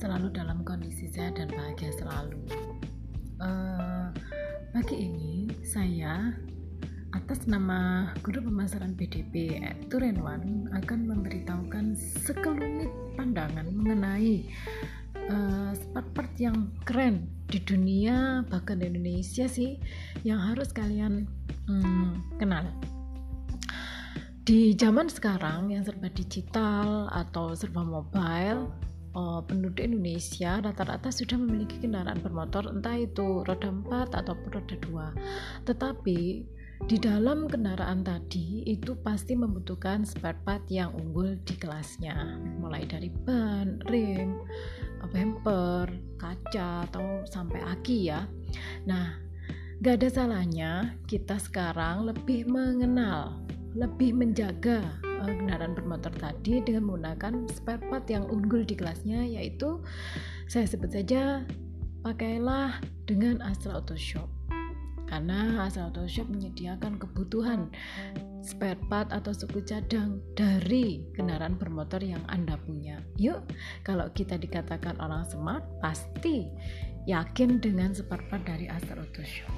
selalu dalam kondisi sehat dan bahagia selalu. Uh, pagi ini saya atas nama Guru Pemasaran BDP Turenwan akan memberitahukan sekelumit pandangan mengenai uh, part-part yang keren di dunia bahkan di Indonesia sih yang harus kalian um, kenal di zaman sekarang yang serba digital atau serba mobile oh, penduduk Indonesia rata-rata sudah memiliki kendaraan bermotor entah itu roda 4 ataupun roda 2 tetapi di dalam kendaraan tadi itu pasti membutuhkan spare part yang unggul di kelasnya. Mulai dari ban, rim, bumper, kaca atau sampai aki ya. Nah gak ada salahnya kita sekarang lebih mengenal lebih menjaga uh, kendaraan bermotor tadi dengan menggunakan spare part yang unggul di kelasnya yaitu saya sebut saja pakailah dengan Astra Auto Shop karena Astra Auto Shop menyediakan kebutuhan spare part atau suku cadang dari kendaraan bermotor yang Anda punya. Yuk, kalau kita dikatakan orang smart, pasti yakin dengan spare part dari Astra Auto Shop.